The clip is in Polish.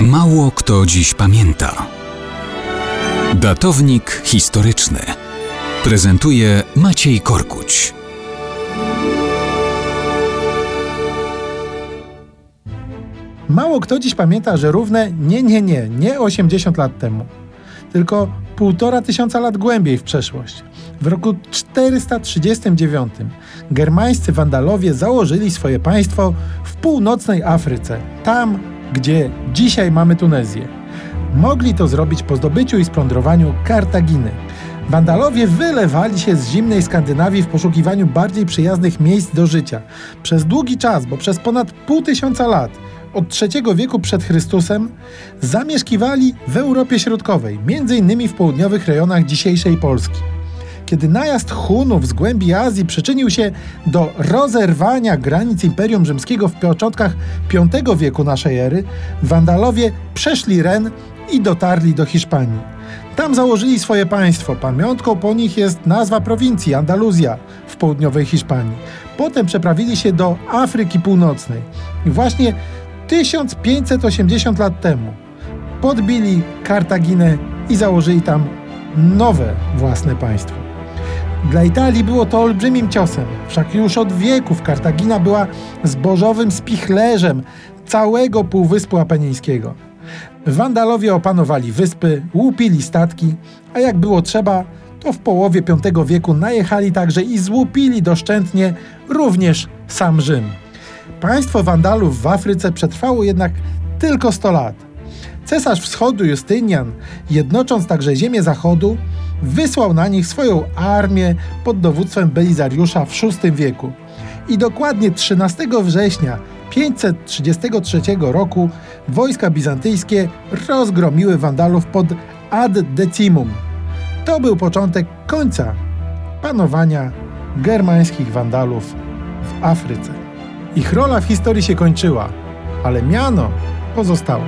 Mało kto dziś pamięta. Datownik historyczny prezentuje Maciej Korkuć. Mało kto dziś pamięta, że równe nie, nie, nie, nie 80 lat temu, tylko półtora tysiąca lat głębiej w przeszłość. W roku 439 germańscy Wandalowie założyli swoje państwo w północnej Afryce, tam gdzie dzisiaj mamy Tunezję. Mogli to zrobić po zdobyciu i splądrowaniu Kartaginy. Wandalowie wylewali się z zimnej Skandynawii w poszukiwaniu bardziej przyjaznych miejsc do życia. Przez długi czas, bo przez ponad pół tysiąca lat, od III wieku przed Chrystusem, zamieszkiwali w Europie Środkowej, m.in. w południowych rejonach dzisiejszej Polski. Kiedy najazd Hunów z głębi Azji przyczynił się do rozerwania granic Imperium Rzymskiego w początkach V wieku naszej ery, Wandalowie przeszli Ren i dotarli do Hiszpanii. Tam założyli swoje państwo. Pamiątką po nich jest nazwa prowincji Andaluzja w południowej Hiszpanii. Potem przeprawili się do Afryki Północnej. I właśnie 1580 lat temu podbili Kartaginę i założyli tam nowe własne państwo. Dla Italii było to olbrzymim ciosem, wszak już od wieków Kartagina była zbożowym spichlerzem całego Półwyspu Apenińskiego. Wandalowie opanowali wyspy, łupili statki, a jak było trzeba, to w połowie V wieku najechali także i złupili doszczętnie również sam Rzym. Państwo Wandalów w Afryce przetrwało jednak tylko 100 lat. Cesarz Wschodu Justynian, jednocząc także ziemię Zachodu, wysłał na nich swoją armię pod dowództwem Belizariusza w VI wieku. I dokładnie 13 września 533 roku wojska bizantyjskie rozgromiły Wandalów pod Ad Decimum. To był początek końca panowania germańskich Wandalów w Afryce. Ich rola w historii się kończyła, ale miano pozostało.